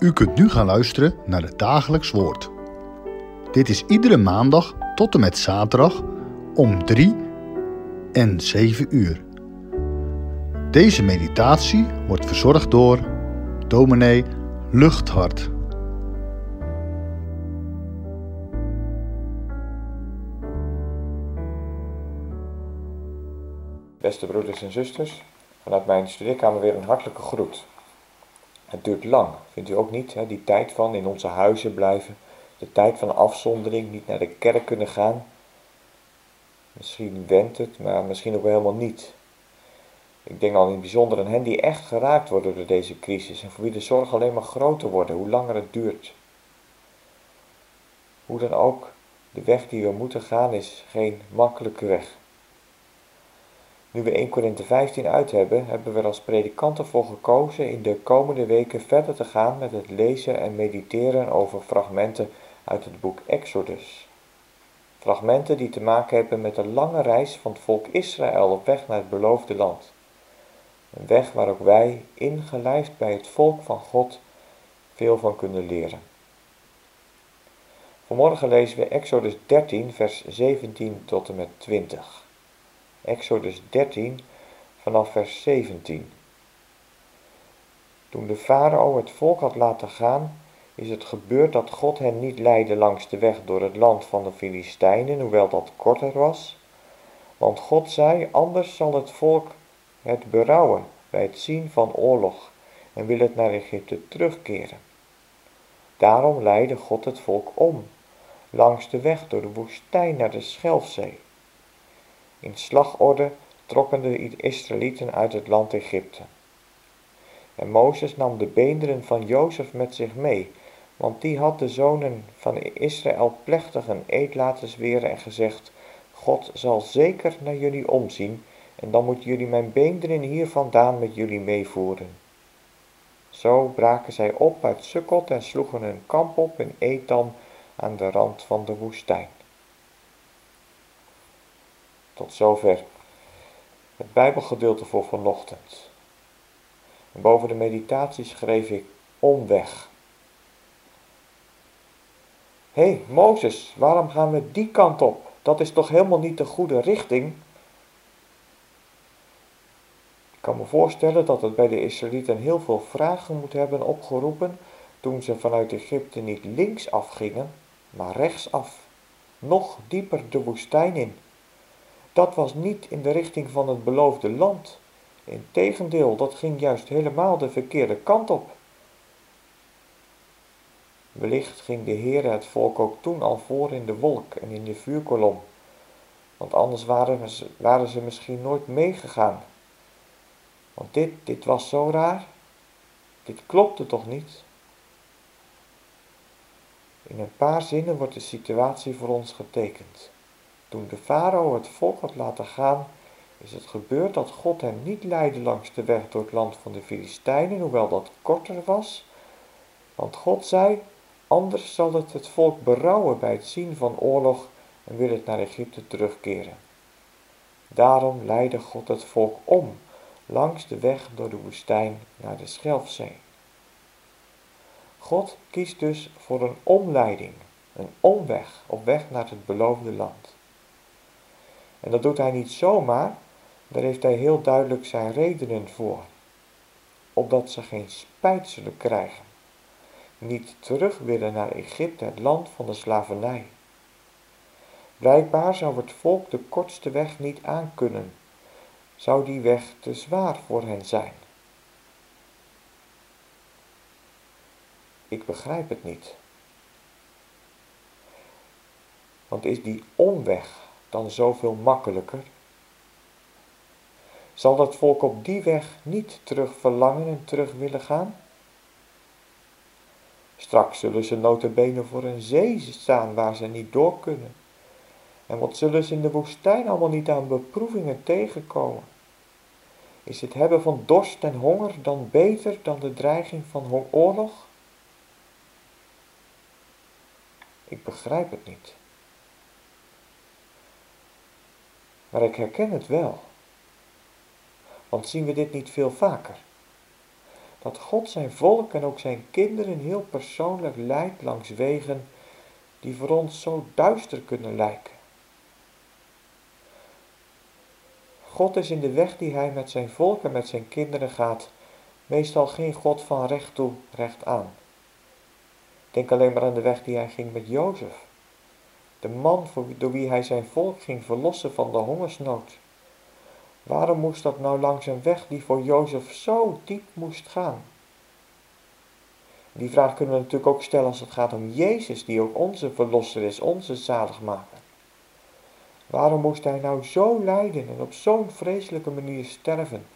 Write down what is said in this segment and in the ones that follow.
U kunt nu gaan luisteren naar het dagelijks woord. Dit is iedere maandag tot en met zaterdag om 3 en 7 uur. Deze meditatie wordt verzorgd door dominee Luchthart. Beste broeders en zusters, vanuit mijn studeerkamer weer een hartelijke groet. Het duurt lang, vindt u ook niet, hè? die tijd van in onze huizen blijven, de tijd van afzondering, niet naar de kerk kunnen gaan. Misschien wendt het, maar misschien ook helemaal niet. Ik denk al in het bijzonder aan hen die echt geraakt worden door deze crisis en voor wie de zorg alleen maar groter wordt, hoe langer het duurt. Hoe dan ook, de weg die we moeten gaan is geen makkelijke weg. Nu we 1 Korinthe 15 uit hebben, hebben we er als predikant ervoor gekozen in de komende weken verder te gaan met het lezen en mediteren over fragmenten uit het boek Exodus. Fragmenten die te maken hebben met de lange reis van het volk Israël op weg naar het beloofde land. Een weg waar ook wij, ingelijfd bij het volk van God, veel van kunnen leren. Vanmorgen lezen we Exodus 13, vers 17 tot en met 20. Exodus 13 vanaf vers 17. Toen de farao het volk had laten gaan, is het gebeurd dat God hen niet leidde langs de weg door het land van de Filistijnen, hoewel dat korter was. Want God zei, anders zal het volk het berouwen bij het zien van oorlog en wil het naar Egypte terugkeren. Daarom leidde God het volk om, langs de weg door de woestijn naar de Schelfzee. In slagorde trokken de Israëlieten uit het land Egypte. En Mozes nam de beenderen van Jozef met zich mee, want die had de zonen van Israël plechtig een eed laten zweren en gezegd, God zal zeker naar jullie omzien, en dan moeten jullie mijn beenderen hier vandaan met jullie meevoeren. Zo braken zij op uit Sukkot en sloegen hun kamp op in Etam aan de rand van de woestijn. Tot zover het Bijbelgedeelte voor vanochtend. En boven de meditatie schreef ik omweg. Hé, hey, Mozes, waarom gaan we die kant op? Dat is toch helemaal niet de goede richting? Ik kan me voorstellen dat het bij de Israëlieten heel veel vragen moet hebben opgeroepen toen ze vanuit Egypte niet links afgingen, maar rechtsaf, nog dieper de woestijn in. Dat was niet in de richting van het beloofde land. Integendeel, dat ging juist helemaal de verkeerde kant op. Wellicht ging de Heer het volk ook toen al voor in de wolk en in de vuurkolom, want anders waren ze, waren ze misschien nooit meegegaan. Want dit, dit was zo raar, dit klopte toch niet? In een paar zinnen wordt de situatie voor ons getekend. Toen de farao het volk had laten gaan, is het gebeurd dat God hem niet leidde langs de weg door het land van de Filistijnen, hoewel dat korter was. Want God zei, anders zal het het volk berouwen bij het zien van oorlog en wil het naar Egypte terugkeren. Daarom leidde God het volk om, langs de weg door de woestijn naar de Schelfzee. God kiest dus voor een omleiding, een omweg op weg naar het beloofde land. En dat doet hij niet zomaar, daar heeft hij heel duidelijk zijn redenen voor. Opdat ze geen spijt zullen krijgen. Niet terug willen naar Egypte, het land van de slavernij. Blijkbaar zou het volk de kortste weg niet aankunnen. Zou die weg te zwaar voor hen zijn? Ik begrijp het niet. Want is die omweg dan zoveel makkelijker? Zal dat volk op die weg niet terug verlangen en terug willen gaan? Straks zullen ze notabene voor een zee staan waar ze niet door kunnen. En wat zullen ze in de woestijn allemaal niet aan beproevingen tegenkomen? Is het hebben van dorst en honger dan beter dan de dreiging van oorlog? Ik begrijp het niet. Maar ik herken het wel. Want zien we dit niet veel vaker? dat God zijn volk en ook zijn kinderen heel persoonlijk leidt langs wegen die voor ons zo duister kunnen lijken. God is in de weg die hij met zijn volk en met zijn kinderen gaat, meestal geen God van recht toe, recht aan. Denk alleen maar aan de weg die hij ging met Jozef. De man door wie hij zijn volk ging verlossen van de hongersnood. Waarom moest dat nou langs een weg die voor Jozef zo diep moest gaan? Die vraag kunnen we natuurlijk ook stellen als het gaat om Jezus, die ook onze verlosser is, onze zaligmaker. Waarom moest hij nou zo lijden en op zo'n vreselijke manier sterven?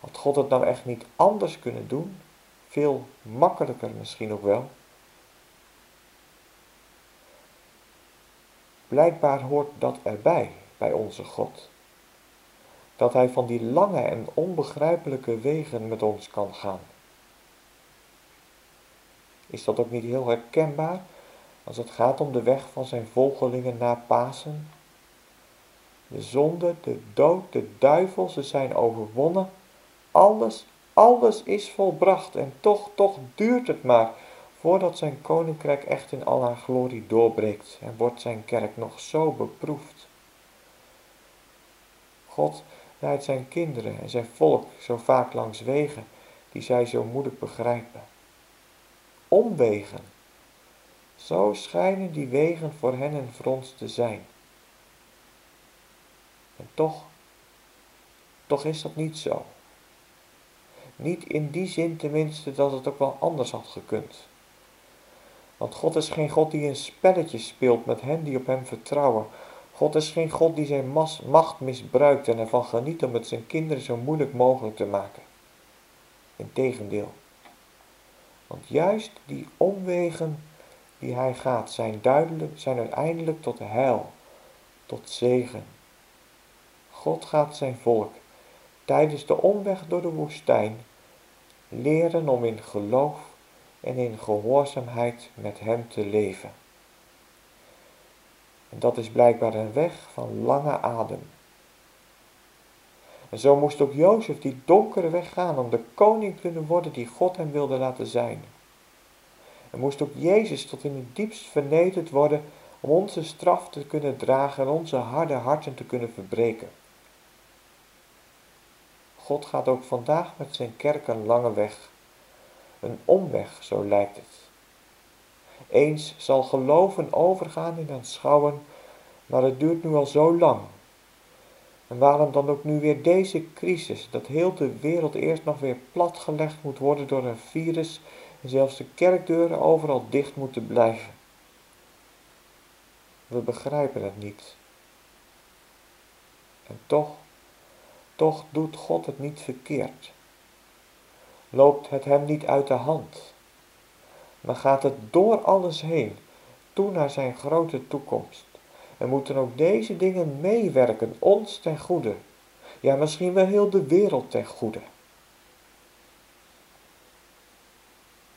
Had God het nou echt niet anders kunnen doen? Veel makkelijker misschien ook wel. Blijkbaar hoort dat erbij bij onze God. Dat Hij van die lange en onbegrijpelijke wegen met ons kan gaan. Is dat ook niet heel herkenbaar als het gaat om de weg van zijn volgelingen na Pasen? De zonde, de dood, de duivel, ze zijn overwonnen. Alles, alles is volbracht en toch, toch duurt het maar voordat zijn koninkrijk echt in al haar glorie doorbreekt en wordt zijn kerk nog zo beproefd. God leidt zijn kinderen en zijn volk zo vaak langs wegen die zij zo moeilijk begrijpen. Omwegen. Zo schijnen die wegen voor hen en voor ons te zijn. En toch, toch is dat niet zo. Niet in die zin tenminste dat het ook wel anders had gekund. Want God is geen God die een spelletje speelt met hen die op hem vertrouwen. God is geen God die zijn macht misbruikt en ervan geniet om het zijn kinderen zo moeilijk mogelijk te maken. Integendeel. Want juist die omwegen die hij gaat zijn duidelijk, zijn uiteindelijk tot heil, tot zegen. God gaat zijn volk tijdens de omweg door de woestijn leren om in geloof en in gehoorzaamheid met Hem te leven. En dat is blijkbaar een weg van lange adem. En zo moest ook Jozef die donkere weg gaan om de koning kunnen worden die God hem wilde laten zijn. En moest ook Jezus tot in het diepst vernederd worden om onze straf te kunnen dragen en onze harde harten te kunnen verbreken. God gaat ook vandaag met zijn kerk een lange weg. Een omweg, zo lijkt het. Eens zal geloven overgaan in aanschouwen, maar het duurt nu al zo lang. En waarom dan ook nu weer deze crisis, dat heel de wereld eerst nog weer platgelegd moet worden door een virus en zelfs de kerkdeuren overal dicht moeten blijven? We begrijpen het niet. En toch, toch doet God het niet verkeerd loopt het hem niet uit de hand, maar gaat het door alles heen, toe naar zijn grote toekomst. En moeten ook deze dingen meewerken, ons ten goede, ja misschien wel heel de wereld ten goede.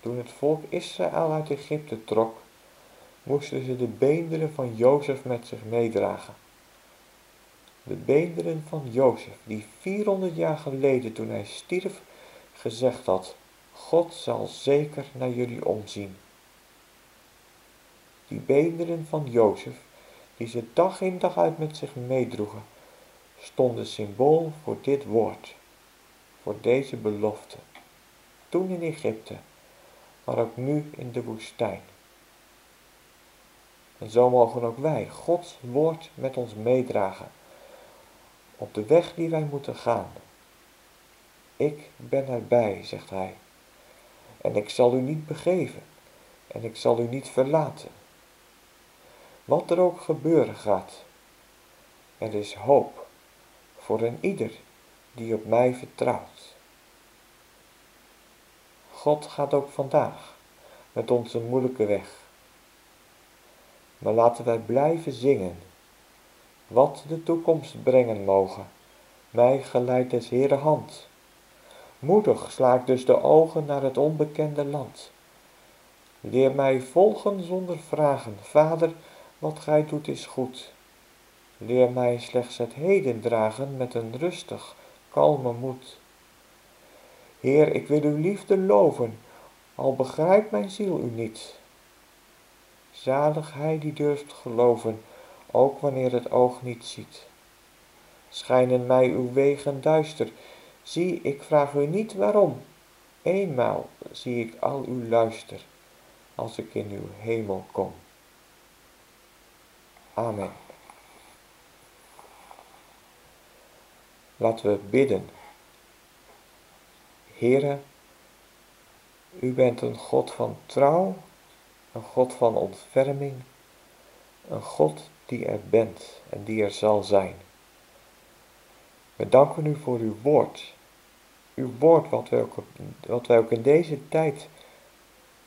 Toen het volk Israël uit Egypte trok, moesten ze de beenderen van Jozef met zich meedragen. De beenderen van Jozef, die 400 jaar geleden toen hij stierf gezegd had, God zal zeker naar jullie omzien. Die beenderen van Jozef, die ze dag in dag uit met zich meedroegen, stonden symbool voor dit woord, voor deze belofte. Toen in Egypte, maar ook nu in de woestijn. En zo mogen ook wij Gods woord met ons meedragen op de weg die wij moeten gaan ik ben erbij, zegt hij. En ik zal u niet begeven en ik zal u niet verlaten. Wat er ook gebeuren gaat, er is hoop voor een ieder die op mij vertrouwt. God gaat ook vandaag met onze moeilijke weg. Maar laten wij blijven zingen, wat de toekomst brengen mogen, mij geleid des Heere hand. Moedig sla ik dus de ogen naar het onbekende land. Leer mij volgen zonder vragen, Vader, wat gij doet is goed. Leer mij slechts het heden dragen met een rustig, kalme moed. Heer, ik wil uw liefde loven, al begrijpt mijn ziel u niet. Zalig hij die durft geloven, ook wanneer het oog niet ziet. Schijnen mij uw wegen duister, zie, ik vraag u niet waarom. Eenmaal zie ik al uw luister, als ik in uw hemel kom. Amen. Laten we bidden. Heere, u bent een God van trouw, een God van ontferming, een God die er bent en die er zal zijn. We danken u voor uw woord, uw woord wat wij ook, wat wij ook in deze tijd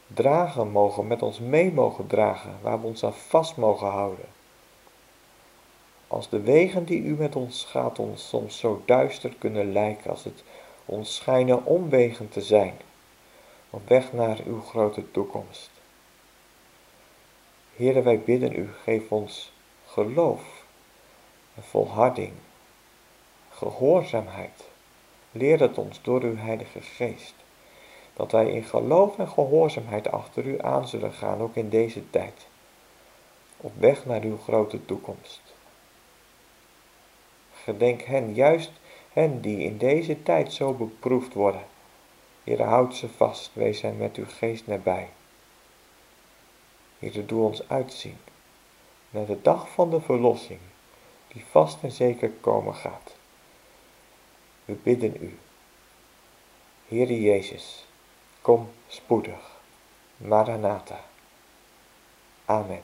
dragen mogen, met ons mee mogen dragen, waar we ons aan vast mogen houden. Als de wegen die u met ons gaat ons soms zo duister kunnen lijken, als het ons schijnen omwegen te zijn, op weg naar uw grote toekomst. Heere, wij bidden u, geef ons geloof en volharding, gehoorzaamheid. Leer het ons door uw Heilige Geest, dat wij in geloof en gehoorzaamheid achter u aan zullen gaan, ook in deze tijd, op weg naar uw grote toekomst. Gedenk hen, juist hen die in deze tijd zo beproefd worden. Heere, houd ze vast, wees hen met uw geest nabij. Heere, doe ons uitzien naar de dag van de verlossing, die vast en zeker komen gaat. We bidden u. Heere Jezus, kom spoedig. Maranatha. Amen.